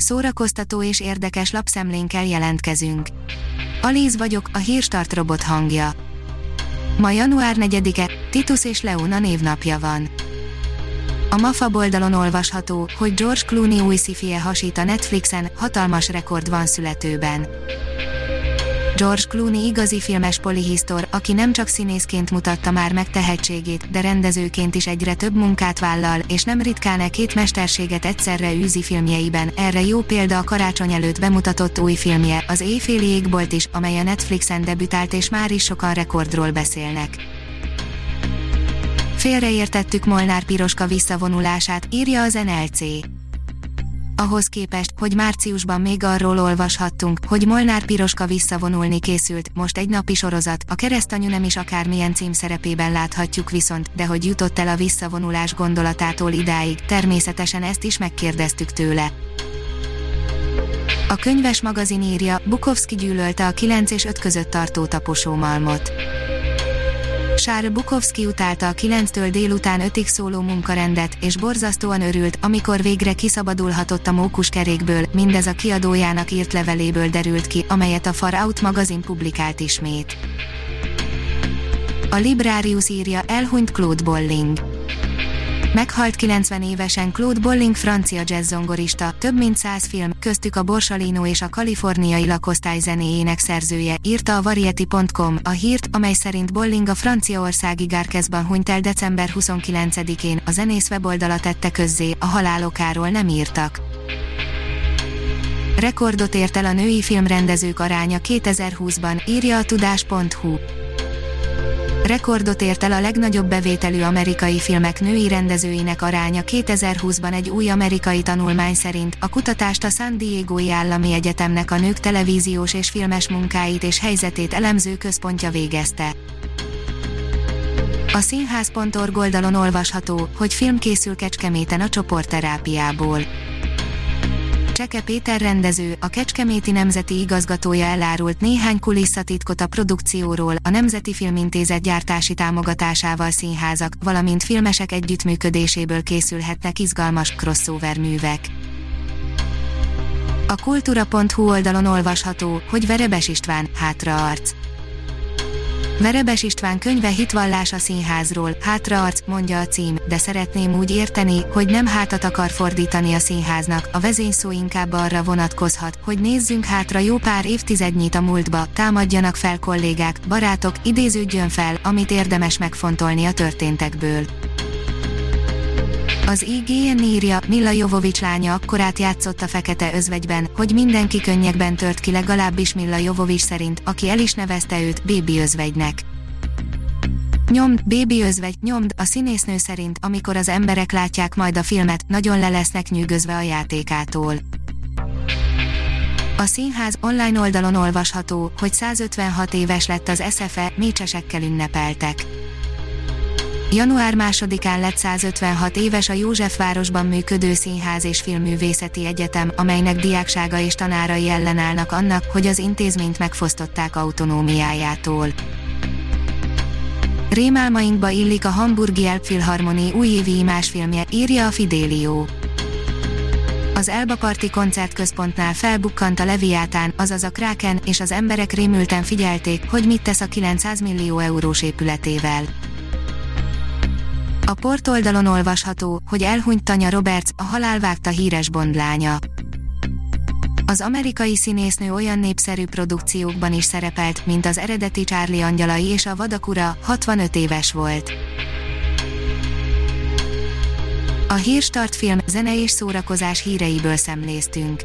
szórakoztató és érdekes lapszemlénkkel jelentkezünk. Alíz vagyok, a hírstart robot hangja. Ma január 4-e, Titus és Leona névnapja van. A MAFA oldalon olvasható, hogy George Clooney új szifie hasít a Netflixen, hatalmas rekord van születőben. George Clooney igazi filmes polihisztor, aki nem csak színészként mutatta már meg tehetségét, de rendezőként is egyre több munkát vállal, és nem ritkán e két mesterséget egyszerre űzi filmjeiben. Erre jó példa a karácsony előtt bemutatott új filmje, az Éjféli égbolt is, amely a Netflixen debütált és már is sokan rekordról beszélnek. Félreértettük Molnár Piroska visszavonulását, írja az NLC ahhoz képest, hogy márciusban még arról olvashattunk, hogy Molnár Piroska visszavonulni készült, most egy napi sorozat, a keresztanyu nem is akármilyen címszerepében láthatjuk viszont, de hogy jutott el a visszavonulás gondolatától idáig, természetesen ezt is megkérdeztük tőle. A könyves magazin írja, Bukowski gyűlölte a 9 és 5 között tartó taposómalmot. Sár Bukowski utálta a 9-től délután 5-ig szóló munkarendet, és borzasztóan örült, amikor végre kiszabadulhatott a mókus kerékből, mindez a kiadójának írt leveléből derült ki, amelyet a Far Out magazin publikált ismét. A Librarius írja, elhunyt Claude Bolling. Meghalt 90 évesen Claude Bolling francia jazzzongorista, több mint 100 film, köztük a Borsalino és a kaliforniai lakosztály zenéjének szerzője, írta a Variety.com, a hírt, amely szerint Bolling a franciaországi Gárkezban hunyt el december 29-én, a zenész weboldala tette közzé, a halálokáról nem írtak. Rekordot ért el a női filmrendezők aránya 2020-ban, írja a tudás.hu rekordot ért el a legnagyobb bevételű amerikai filmek női rendezőinek aránya 2020-ban egy új amerikai tanulmány szerint. A kutatást a San Diego-i Állami Egyetemnek a nők televíziós és filmes munkáit és helyzetét elemző központja végezte. A színház.org oldalon olvasható, hogy film készül Kecskeméten a csoportterápiából. Cseke Péter rendező, a Kecskeméti Nemzeti igazgatója elárult néhány kulisszatitkot a produkcióról, a Nemzeti Filmintézet gyártási támogatásával színházak, valamint filmesek együttműködéséből készülhetnek izgalmas crossover művek. A kultúra.hu oldalon olvasható, hogy Verebes István, hátraarc. Verebes István könyve hitvallás a színházról, hátraarc, mondja a cím, de szeretném úgy érteni, hogy nem hátat akar fordítani a színháznak, a vezényszó inkább arra vonatkozhat, hogy nézzünk hátra jó pár évtizednyit a múltba, támadjanak fel kollégák, barátok, idéződjön fel, amit érdemes megfontolni a történtekből. Az IGN írja, Milla Jovovics lánya akkorát játszott a fekete özvegyben, hogy mindenki könnyekben tört ki legalábbis Milla Jovovics szerint, aki el is nevezte őt Bébi özvegynek. Nyomd, Bébi özvegy, nyomd, a színésznő szerint, amikor az emberek látják majd a filmet, nagyon le lesznek nyűgözve a játékától. A színház online oldalon olvasható, hogy 156 éves lett az SFE, mécsesekkel ünnepeltek. Január 2-án lett 156 éves a Józsefvárosban működő Színház és Filmművészeti Egyetem, amelynek diáksága és tanárai ellenállnak annak, hogy az intézményt megfosztották autonómiájától. Rémálmainkba illik a Hamburgi Elbphilharmonie újévi imásfilmje, írja a Fidelio. Az Elba Parti koncertközpontnál felbukkant a Leviátán, azaz a Kraken, és az emberek rémülten figyelték, hogy mit tesz a 900 millió eurós épületével. A portoldalon olvasható, hogy elhunyt Tanya Roberts, a halál vágta híres Bond lánya. Az amerikai színésznő olyan népszerű produkciókban is szerepelt, mint az eredeti Charlie Angyalai és a Vadakura, 65 éves volt. A Hírstart film, zene és szórakozás híreiből szemléztünk.